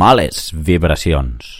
Males Vibracions.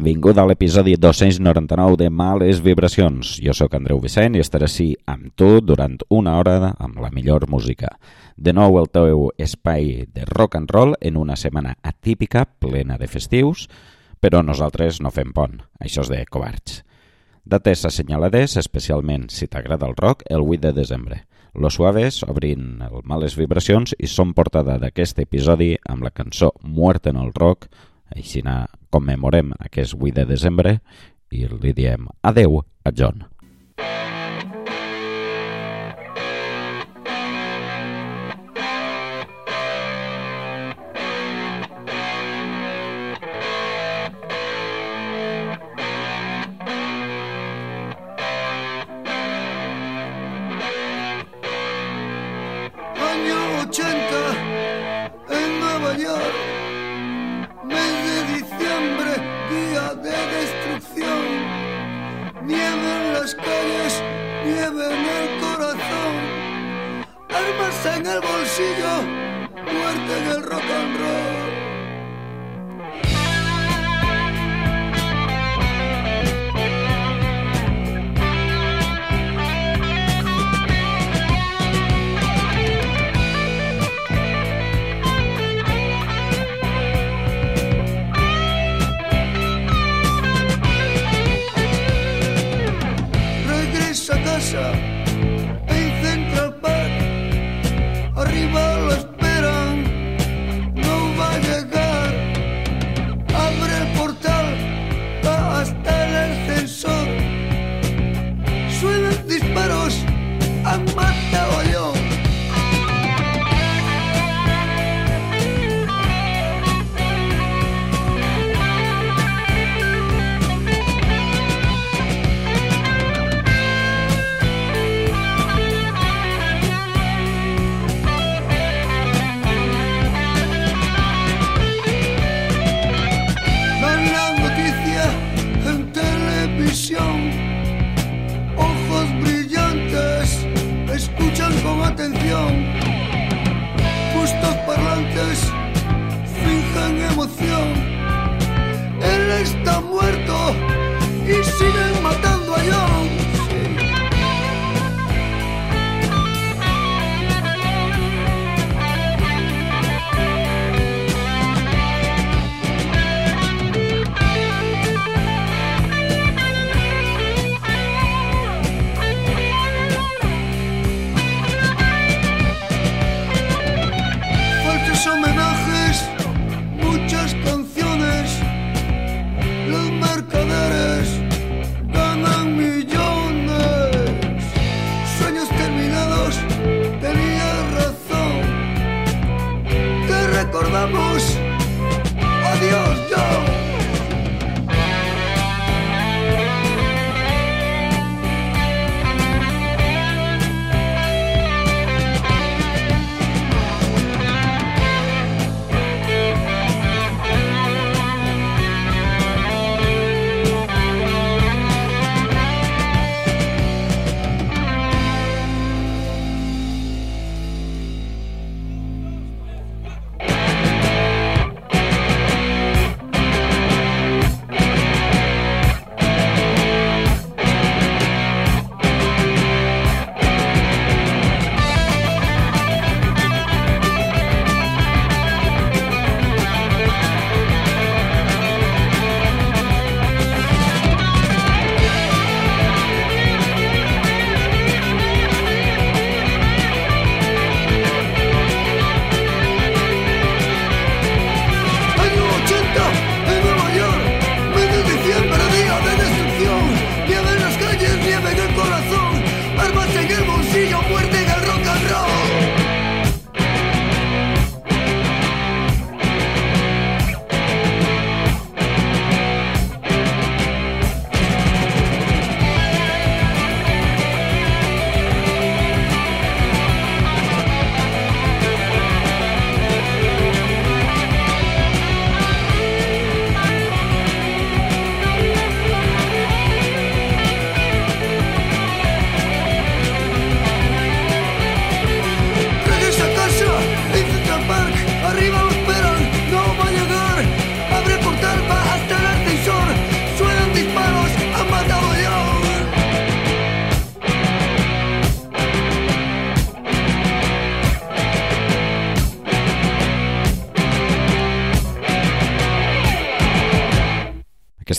Benvinguda a l'episodi 299 de Males Vibracions. Jo sóc Andreu Vicent i estaré així amb tu durant una hora amb la millor música. De nou el teu espai de rock and roll en una setmana atípica, plena de festius, però nosaltres no fem pont, això és de covards. Dates assenyalades, especialment si t'agrada el rock, el 8 de desembre. Los Suaves obrint el Males Vibracions i són portada d'aquest episodi amb la cançó Muerte en el Rock, així commemorem aquest 8 de desembre i li diem adeu a John. Año 80 en Nueva York las calles, nieve en el corazón, armas en el bolsillo, muerte en el rock and roll. So. still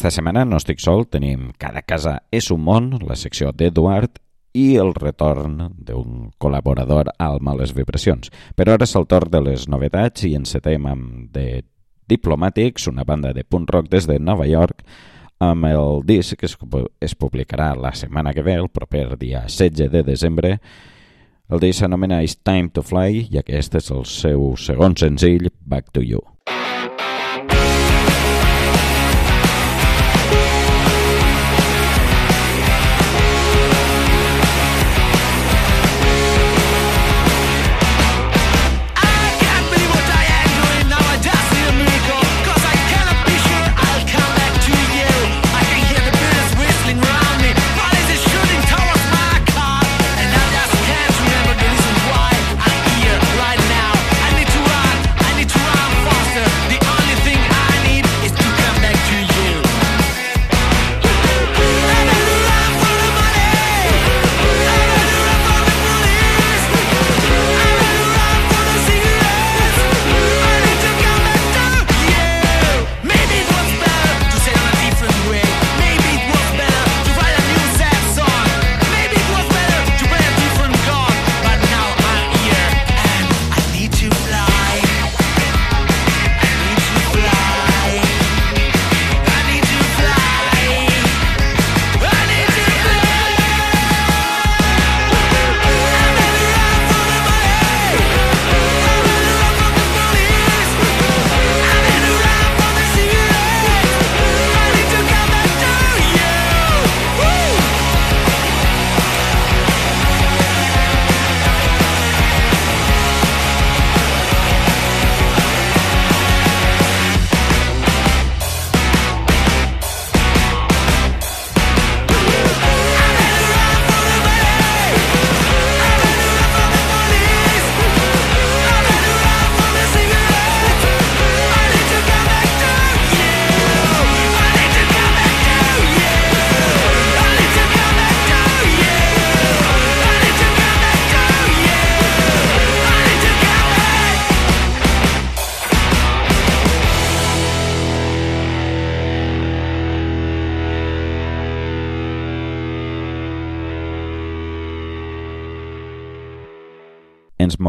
Aquesta setmana no estic sol, tenim Cada casa és un món, la secció d'Eduard i el retorn d'un col·laborador al Males Vibracions. Però ara és el torn de les novetats i encetem amb The Diplomatics, una banda de punk rock des de Nova York, amb el disc que es, es publicarà la setmana que ve, el proper dia 16 de desembre. El disc s'anomena It's Time to Fly i aquest és el seu segon senzill, Back to You. Ens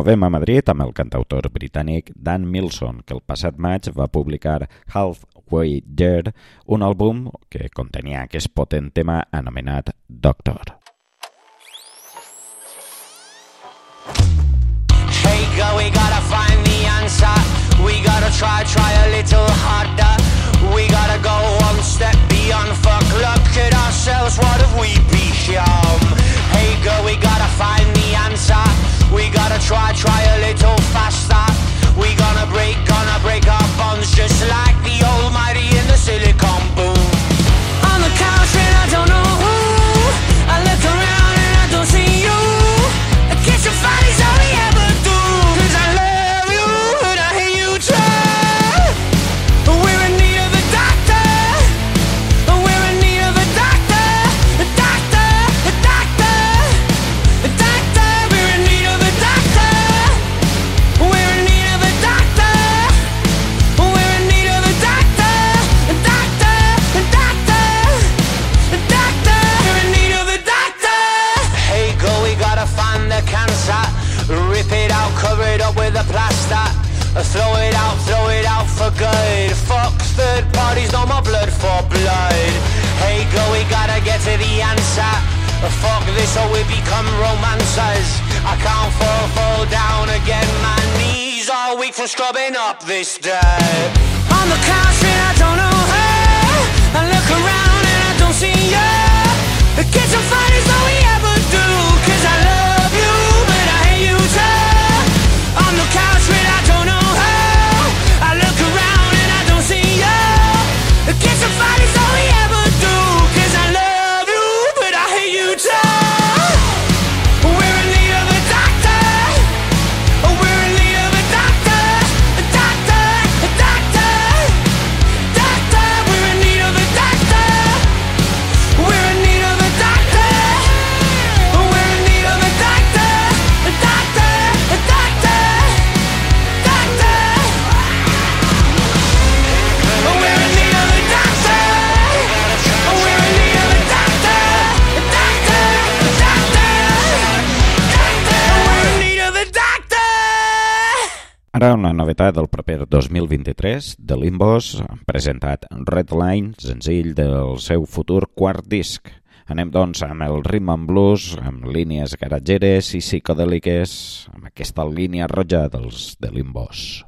movem a Madrid amb el cantautor britànic Dan Milson, que el passat maig va publicar Halfway There, un àlbum que contenia aquest potent tema anomenat Doctor. Hey girl, we gotta find the answer We gotta try, try a little harder We gotta go one step beyond fuck Look at ourselves, what have we become? Hey girl, we gotta find the answer We gotta try, try a little faster. We gonna break, gonna break our bonds just like the almighty Fuck this or we become romancers. I can't fall, fall down again. My knees are weak from scrubbing up this dirt. On the couch and I don't know Ara una novetat del proper 2023 de Limbos, presentat Redline, senzill del seu futur quart disc. Anem doncs amb el rhythm and blues, amb línies garatgeres i psicodèliques, amb aquesta línia roja dels de Limbos.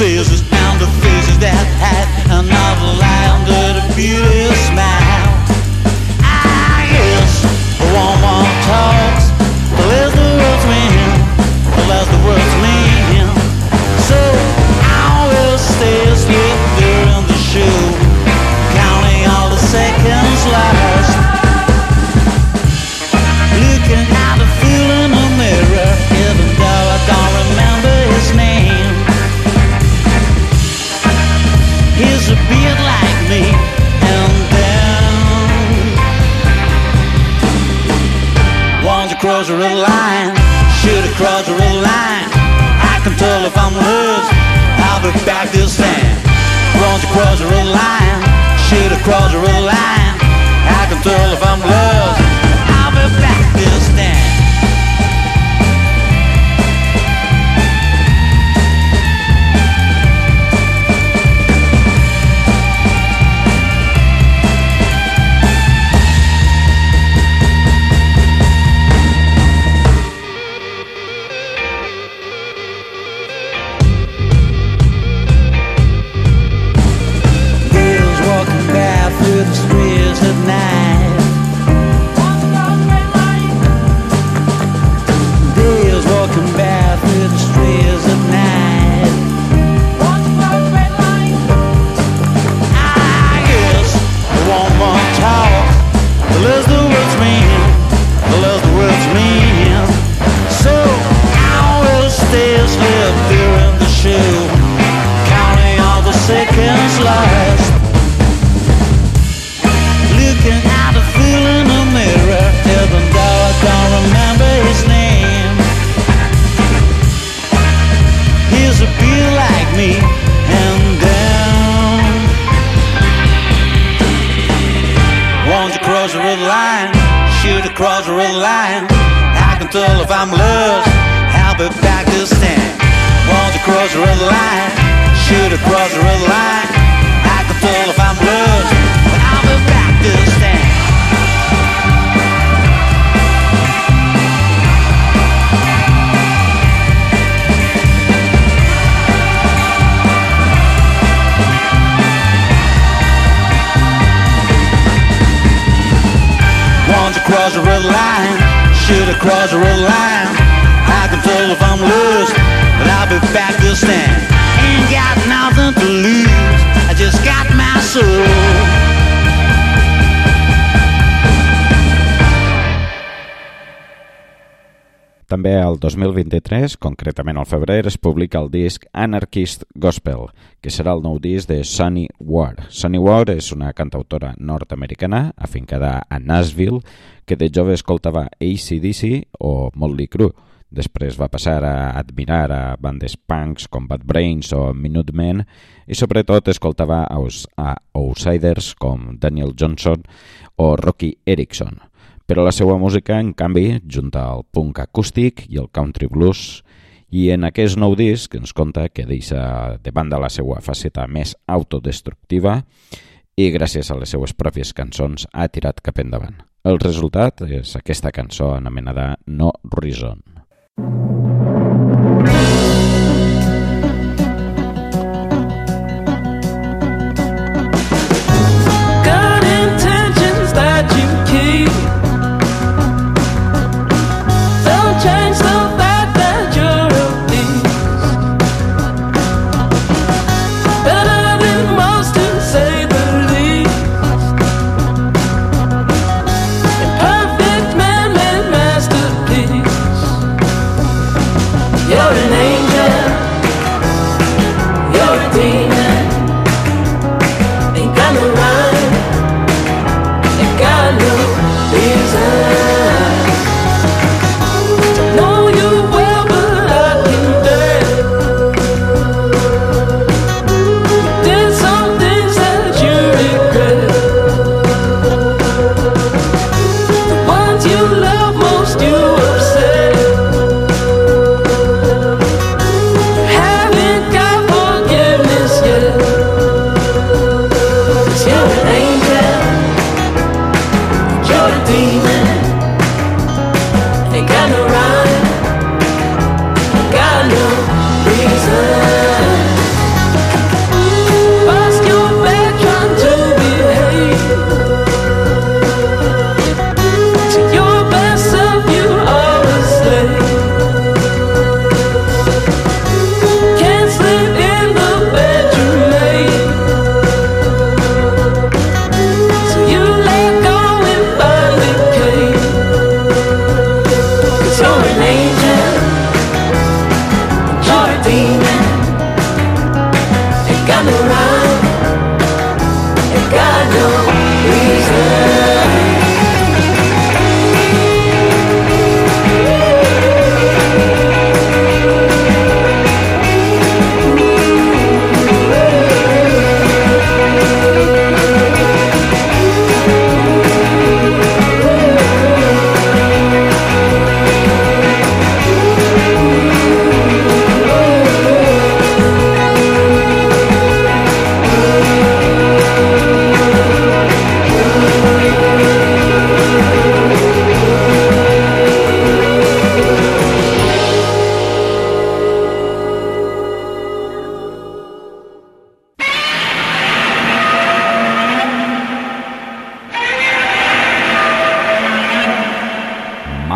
At look back this time. Won't you cross the line? Should I cross the line? I can tell if I'm lost. road line. Should have crossed the road line. I can tell if I'm lost But I'll be back this time. També el 2023, concretament al febrer, es publica el disc Anarchist Gospel, que serà el nou disc de Sunny Ward. Sunny Ward és una cantautora nord-americana afincada a Nashville que de jove escoltava ACDC o Motley Crue. Després va passar a admirar a bandes punks com Bad Brains o Minutemen i sobretot escoltava a outsiders com Daniel Johnson o Rocky Erickson però la seva música, en canvi, junta el punk acústic i el country blues, i en aquest nou disc ens conta que deixa de banda la seva faceta més autodestructiva i gràcies a les seues pròpies cançons ha tirat cap endavant. El resultat és aquesta cançó anomenada No Reason.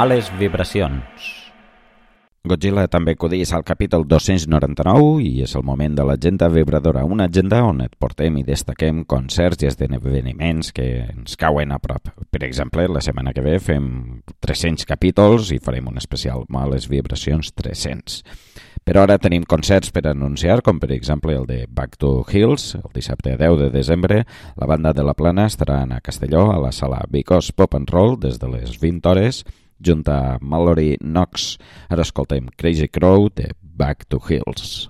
Males vibracions. Godzilla també acudís al capítol 299 i és el moment de l'agenda vibradora, una agenda on et portem i destaquem concerts i esdeveniments que ens cauen a prop. Per exemple, la setmana que ve fem 300 capítols i farem un especial Males Vibracions 300. Però ara tenim concerts per anunciar, com per exemple el de Back to Hills, el dissabte 10 de desembre. La banda de la Plana estarà a Castelló, a la sala Because Pop and Roll, des de les 20 hores, junt a Mallory Knox. Ara escoltem Crazy Crow de Back to Hills.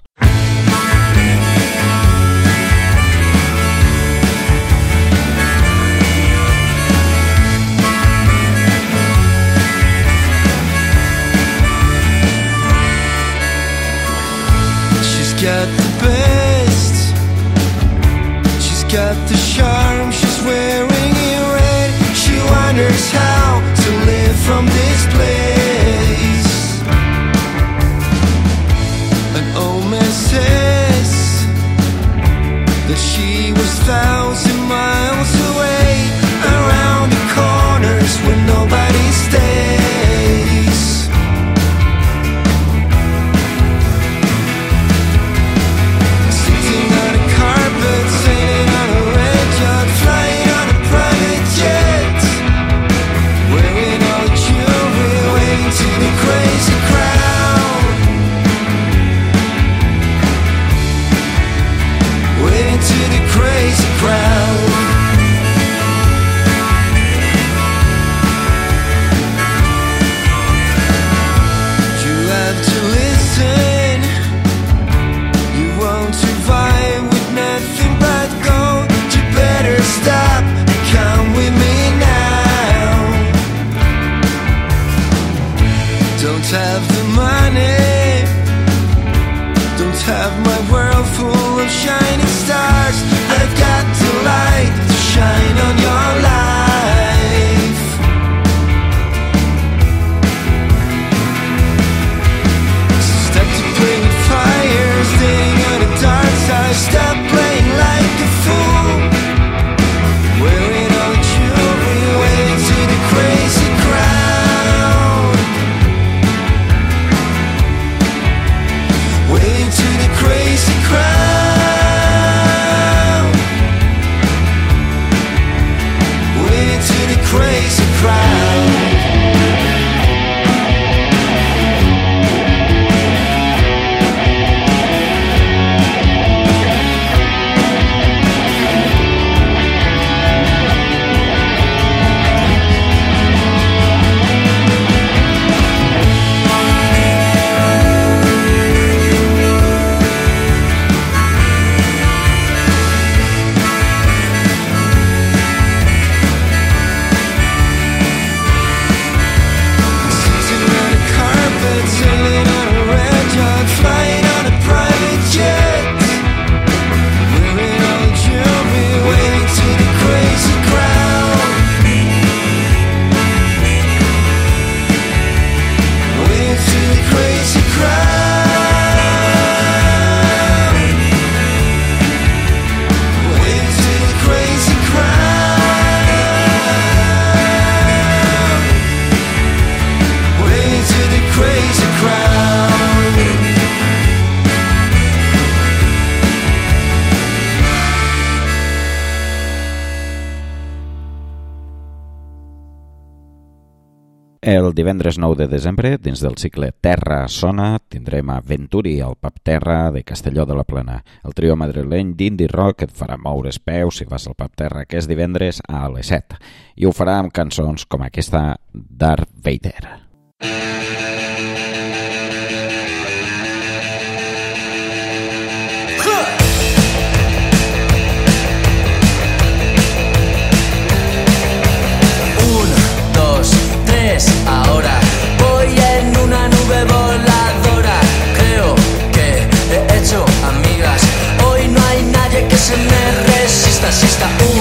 She's got the best. She's got the charm. She's wearing it red. She wonders how from this place. An old man says that she was thousand miles away, around the corners where nobody stays. Divendres 9 de desembre, dins del cicle Terra Sona, tindrem a Venturi, al Pap Terra de Castelló de la Plana. El trio madrileny d'indie rock et farà moure els peus si vas al Pap Terra aquest divendres a les 7. I ho farà amb cançons com aquesta Darth Vader. ahora. Hecho amigas. Hoy no hay nadie que se me resista. Si está un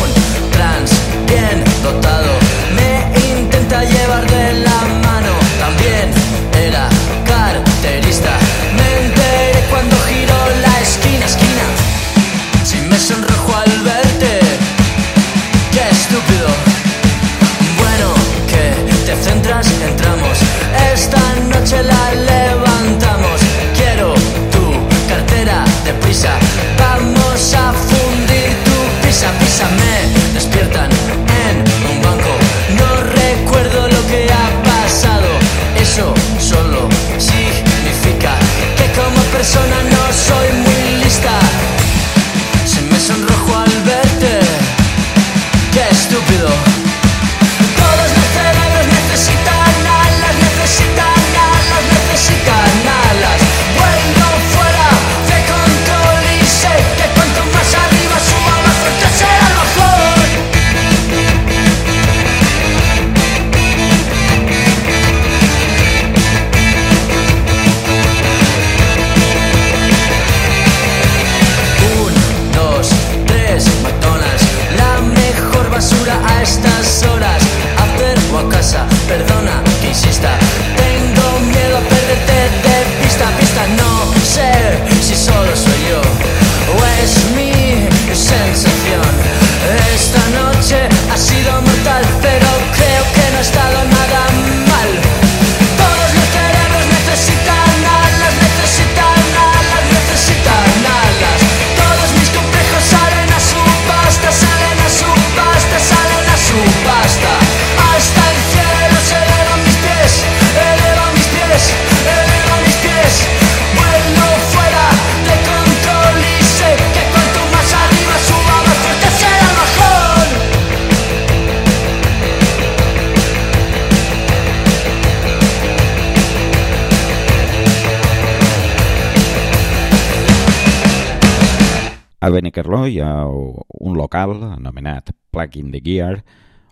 A Benicarló hi ha un local anomenat Plug in the Gear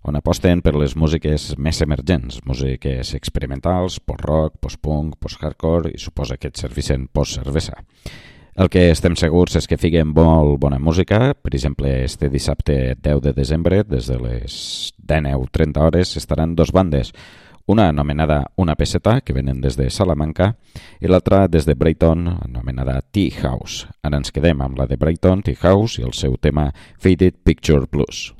on aposten per les músiques més emergents, músiques experimentals, post-rock, post-punk, post-hardcore i suposa que et servissin post-cervesa. El que estem segurs és que figuen molt bona música, per exemple, este dissabte 10 de desembre, des de les 19.30 hores, estaran dos bandes, una anomenada Una Peseta, que venen des de Salamanca, i l'altra des de Brighton, anomenada Tea House. Ara ens quedem amb la de Brighton, Tea House, i el seu tema Faded Picture Blues.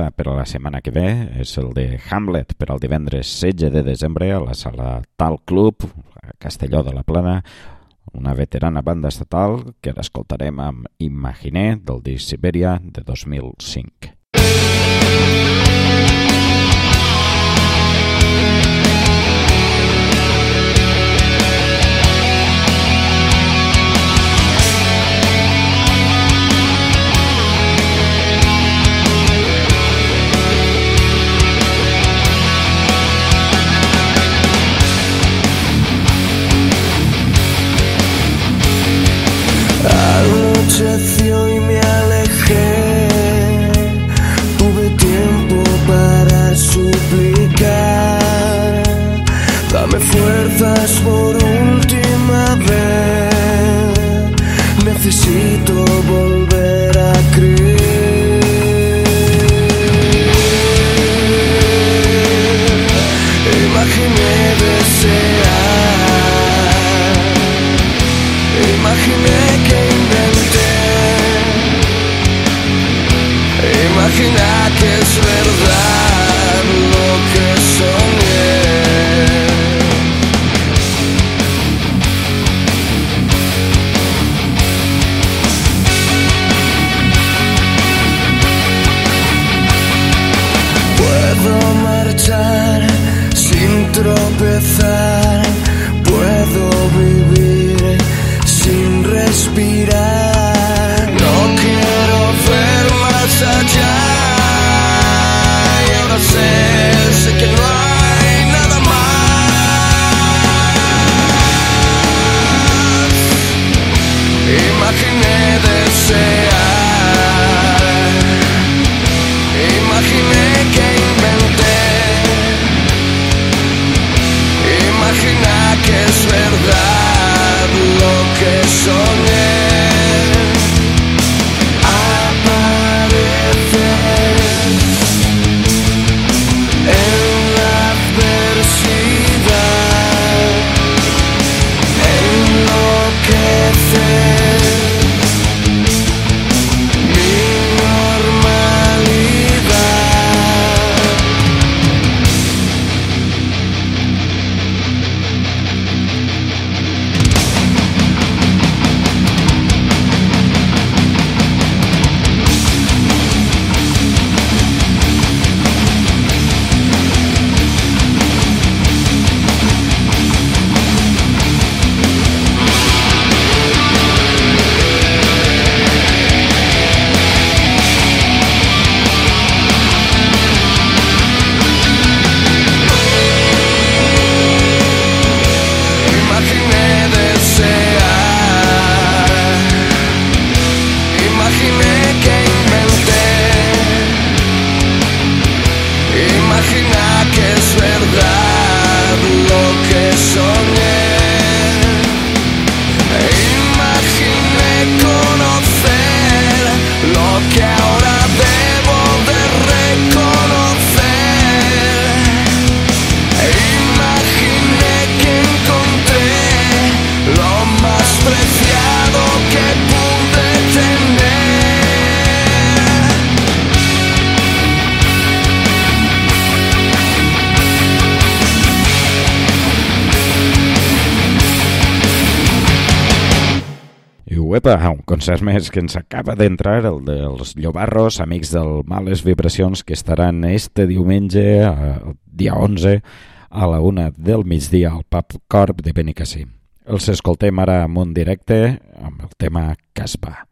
Ja per a la setmana que ve, és el de Hamlet per al divendres 16 de desembre a la sala Tal Club, a Castelló de la Plana, una veterana banda estatal que l'escoltarem amb Imaginé del disc Siberia de 2005. Imaginé desear. Imaginé que inventé. Imagina que es verdad lo que soñé. Uepa, un concert més que ens acaba d'entrar, el dels Llobarros, amics del Males Vibracions, que estaran este diumenge, eh, dia 11, a la una del migdia al Pub Corp de Benicassim. Els escoltem ara amb un directe amb el tema Casbah.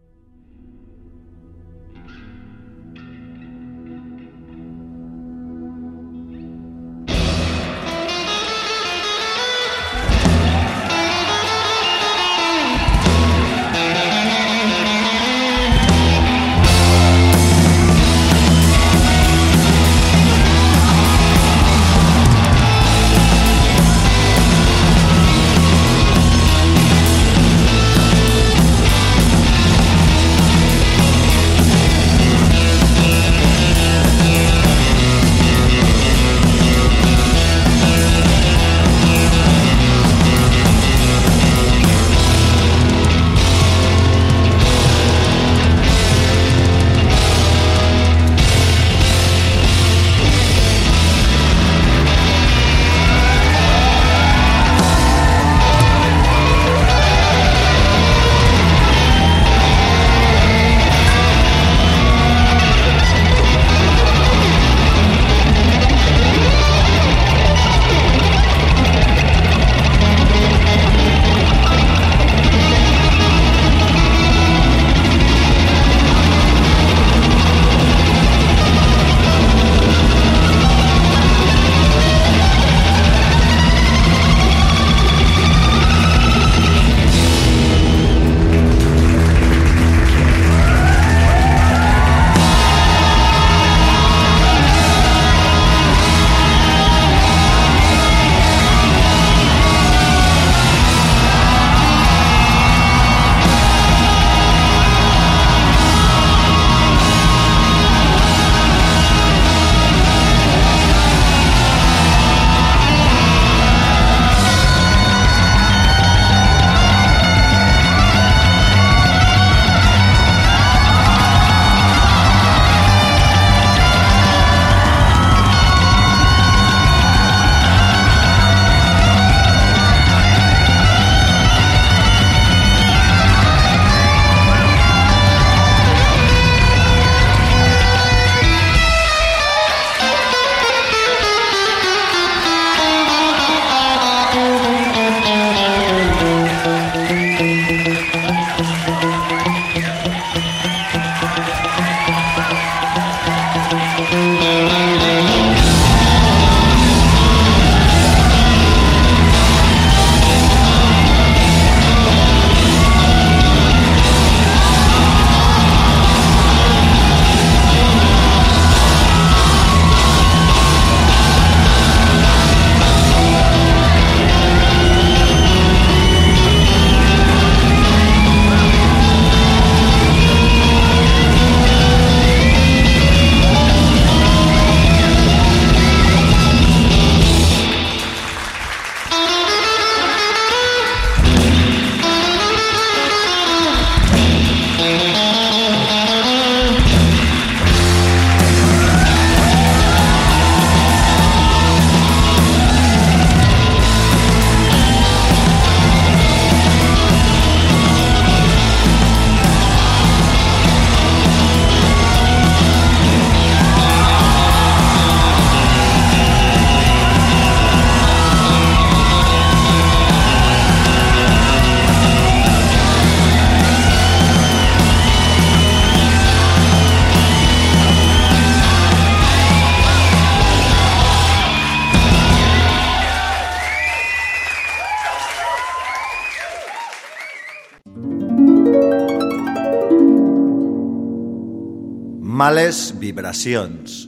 Males vibracions.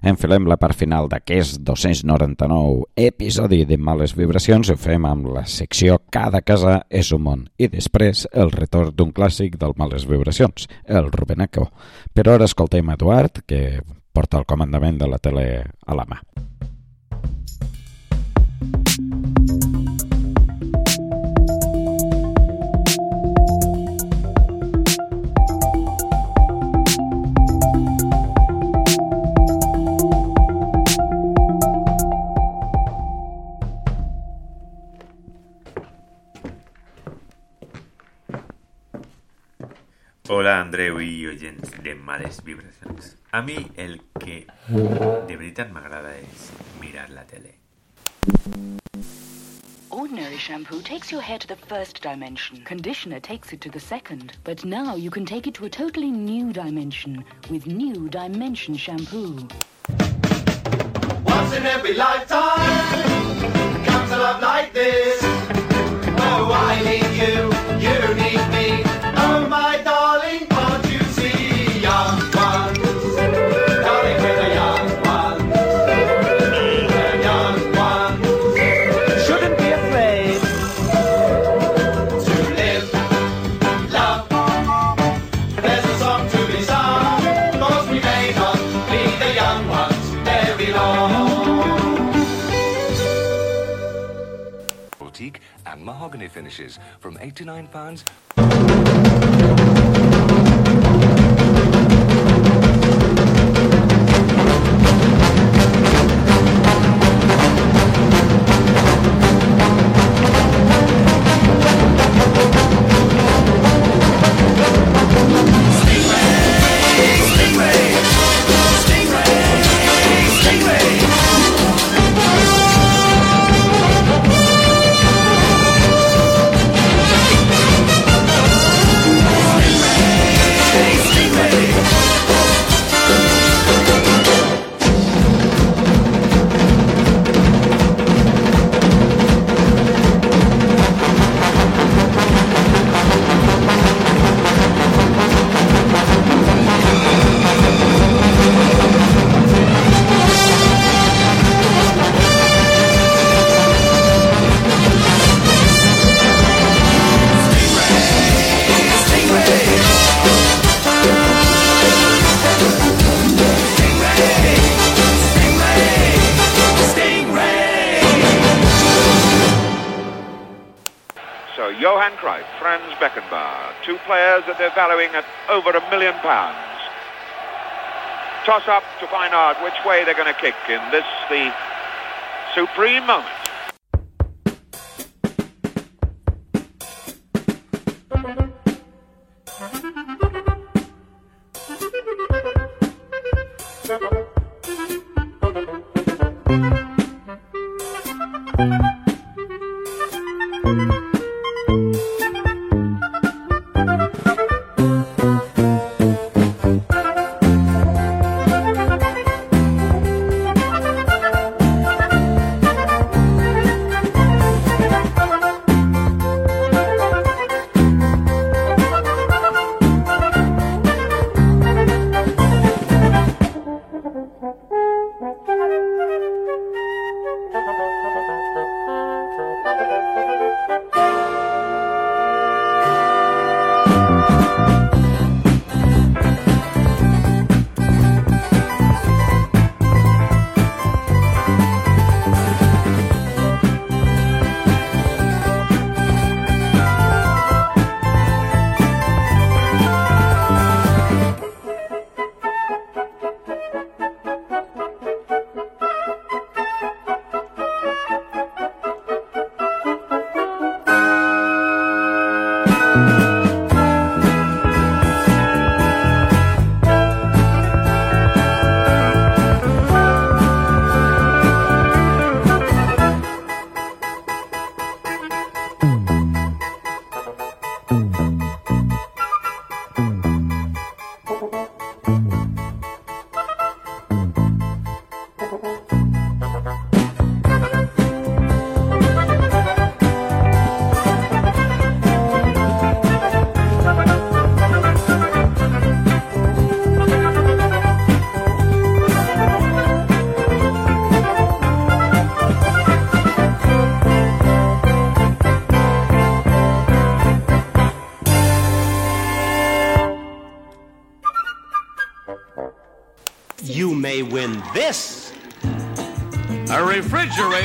Enfilem la part final d'aquest 299 episodi de Males Vibracions ho fem amb la secció Cada casa és un món i després el retorn d'un clàssic del Males Vibracions, el Rubenaco. Però ara escoltem Eduard, que porta el comandament de la tele a la mà. Hola Andreu i oients de Males Vibracions. A mi el que de veritat m'agrada és mirar la tele. Ordinary shampoo takes your hair to the first dimension. Conditioner takes it to the second. But now you can take it to a totally new dimension with new Dimension shampoo. Once in every lifetime comes a love like this. Oh, I need you, finishes from £89. Valuing at over a million pounds. Toss up to find out which way they're going to kick in this, the supreme moment.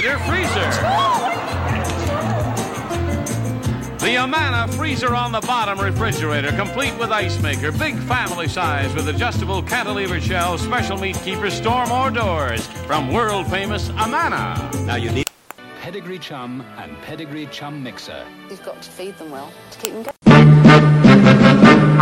Refrigerator freezer. The Amana freezer on the bottom refrigerator, complete with ice maker, big family size with adjustable cantilever shelves, special meat keepers, storm or doors from world famous Amana. Now you need Pedigree Chum and Pedigree Chum Mixer. You've got to feed them well to keep them going.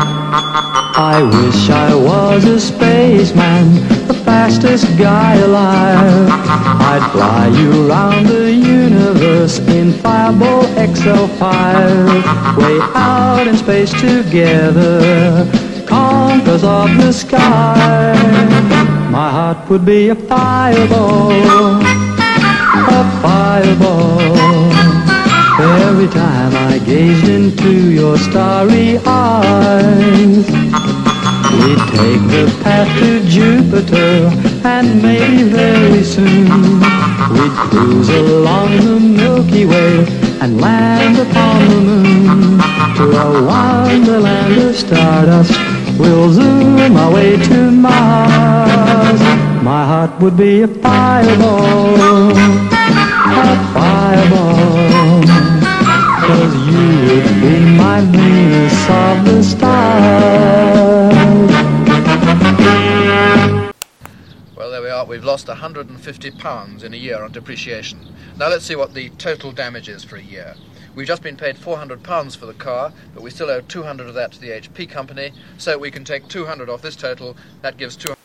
I wish I was a spaceman, the fastest guy alive. I'd fly you around the universe in Fireball XL5. Way out in space together, conquerors of the sky. My heart would be a fireball, a fireball. Every time I gazed into your starry eyes, we'd take the path to Jupiter, and maybe very soon we'd cruise along the Milky Way and land upon the moon. To a wonderland of stardust, we'll zoom our way to Mars. My heart would be a fireball, a fireball. Cause you would be my Venus of the stars. Well, there we are. We've lost 150 pounds in a year on depreciation. Now let's see what the total damage is for a year. We've just been paid 400 pounds for the car, but we still owe 200 of that to the HP company. So we can take 200 off this total. That gives 200.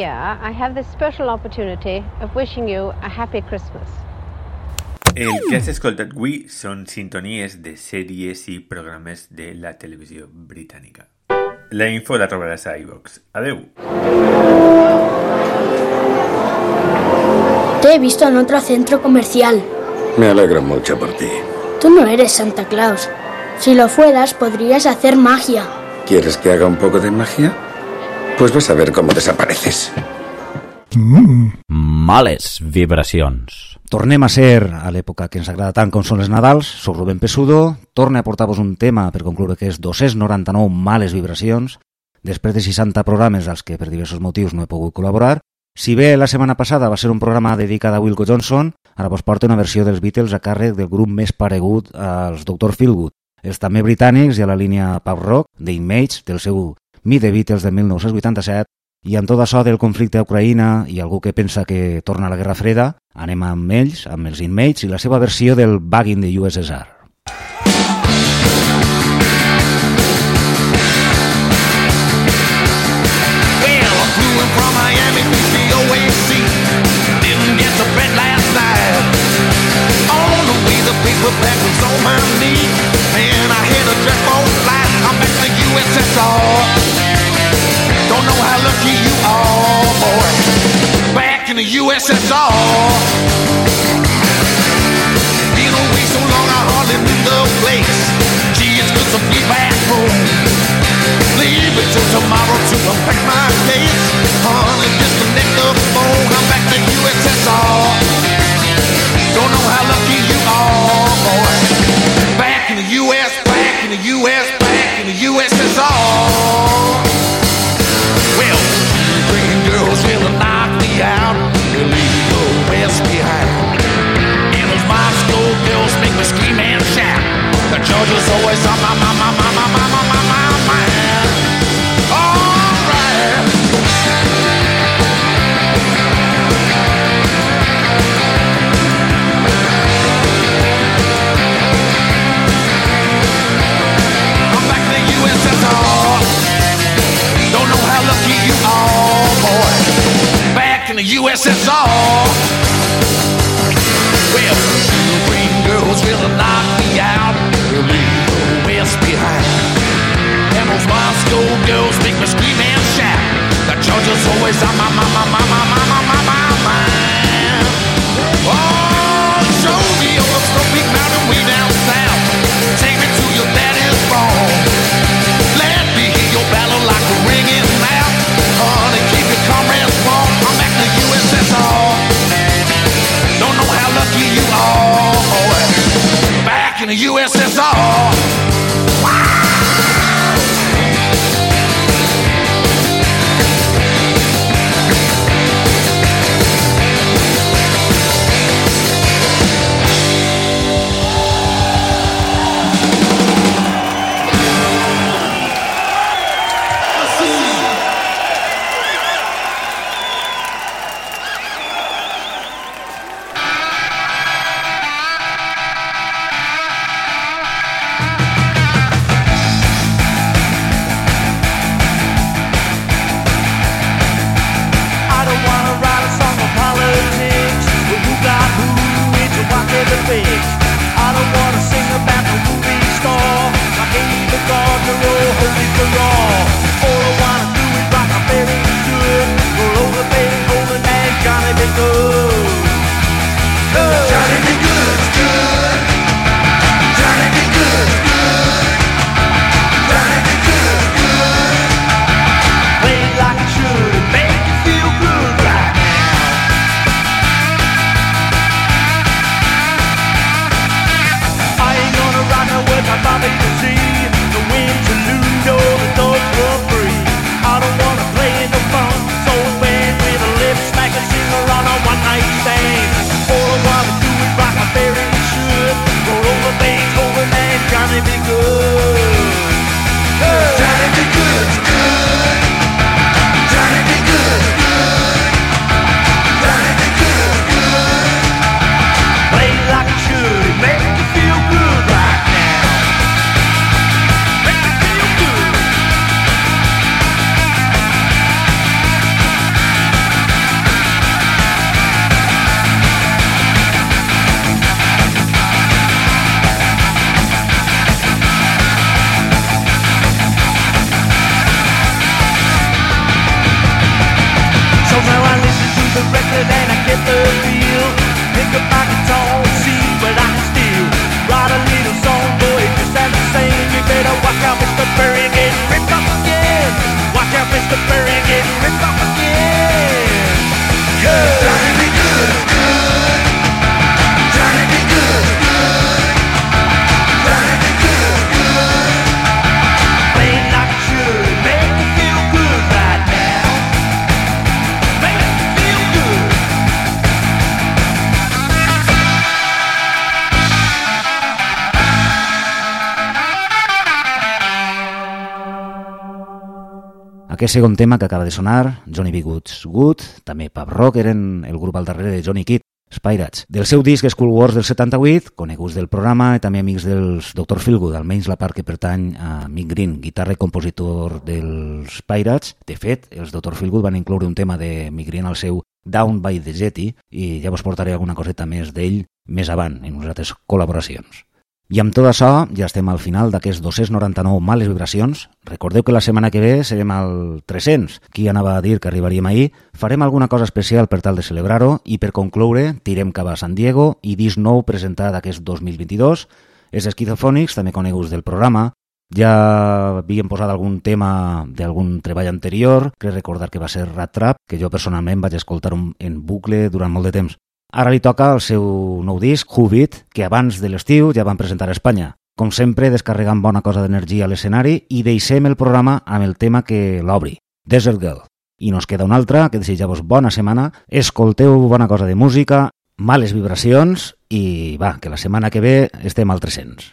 Yeah, I have this special opportunity of wishing you a happy Christmas. El que has escoltat avui són sintonies de sèries i programes de la televisió britànica. La info la trobaràs a iVox. Adeu! Te he visto en otro centro comercial. Me alegro mucho por ti. Tú no eres Santa Claus. Si lo fueras, podrías hacer magia. ¿Quieres que haga un poco de magia? Pues vas a ver cómo desapareces. Males vibracions. Tornem a ser a l'època que ens agrada tant com són les Nadals. Soc Rubén Pesudo. Torne a portar-vos un tema per concloure que és 299 males vibracions. Després de 60 programes als que per diversos motius no he pogut col·laborar. Si bé la setmana passada va ser un programa dedicat a Wilco Johnson, ara vos porta una versió dels Beatles a càrrec del grup més paregut als Dr. Feelgood. Els també britànics i a la línia pop rock, The Image, del seu Meet the Beatles de 1987, i amb tot això del conflicte a Ucraïna i algú que pensa que torna a la Guerra Freda, anem amb ells, amb els Inmates i la seva versió del Back in the USSR. Well, I flew from Miami. Didn't last night. The was on my knee. when I hit a dreadful line, I'm back to you and that's all. Don't know how lucky you are, boy. Back in the USSR. Been away so long, I hardly knew the place. Gee, it's good to be back home. Aquest segon tema que acaba de sonar, Johnny B. Goods Good, també Pub Rock, eren el grup al darrere de Johnny Kidd, Spirats. Del seu disc School Wars del 78, coneguts del programa i també amics dels Dr. Philgood, almenys la part que pertany a Mick Green, guitarra i compositor dels Pirates. De fet, els Dr. Philgood van incloure un tema de Mick Green al seu Down by the Jetty i ja vos portaré alguna coseta més d'ell més avant en unes altres col·laboracions amb tot això ja estem al final d'aquests 299 males vibracions. Recordeu que la setmana que ve serem al 300. Qui anava a dir que arribaríem ahir? Farem alguna cosa especial per tal de celebrar-ho i per concloure tirem cap a San Diego i disc nou presentat aquest 2022. Els esquizofònics, també coneguts del programa, ja havíem posat algun tema d'algun treball anterior, crec recordar que va ser Rat Trap, que jo personalment vaig escoltar en bucle durant molt de temps. Ara li toca el seu nou disc, Hoobit, que abans de l'estiu ja van presentar a Espanya. Com sempre, descarregant bona cosa d'energia a l'escenari i deixem el programa amb el tema que l'obri, Desert Girl. I nos queda un altre, que desitja-vos bona setmana, escolteu bona cosa de música, males vibracions i va, que la setmana que ve estem al 300.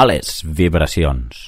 Males vibracions.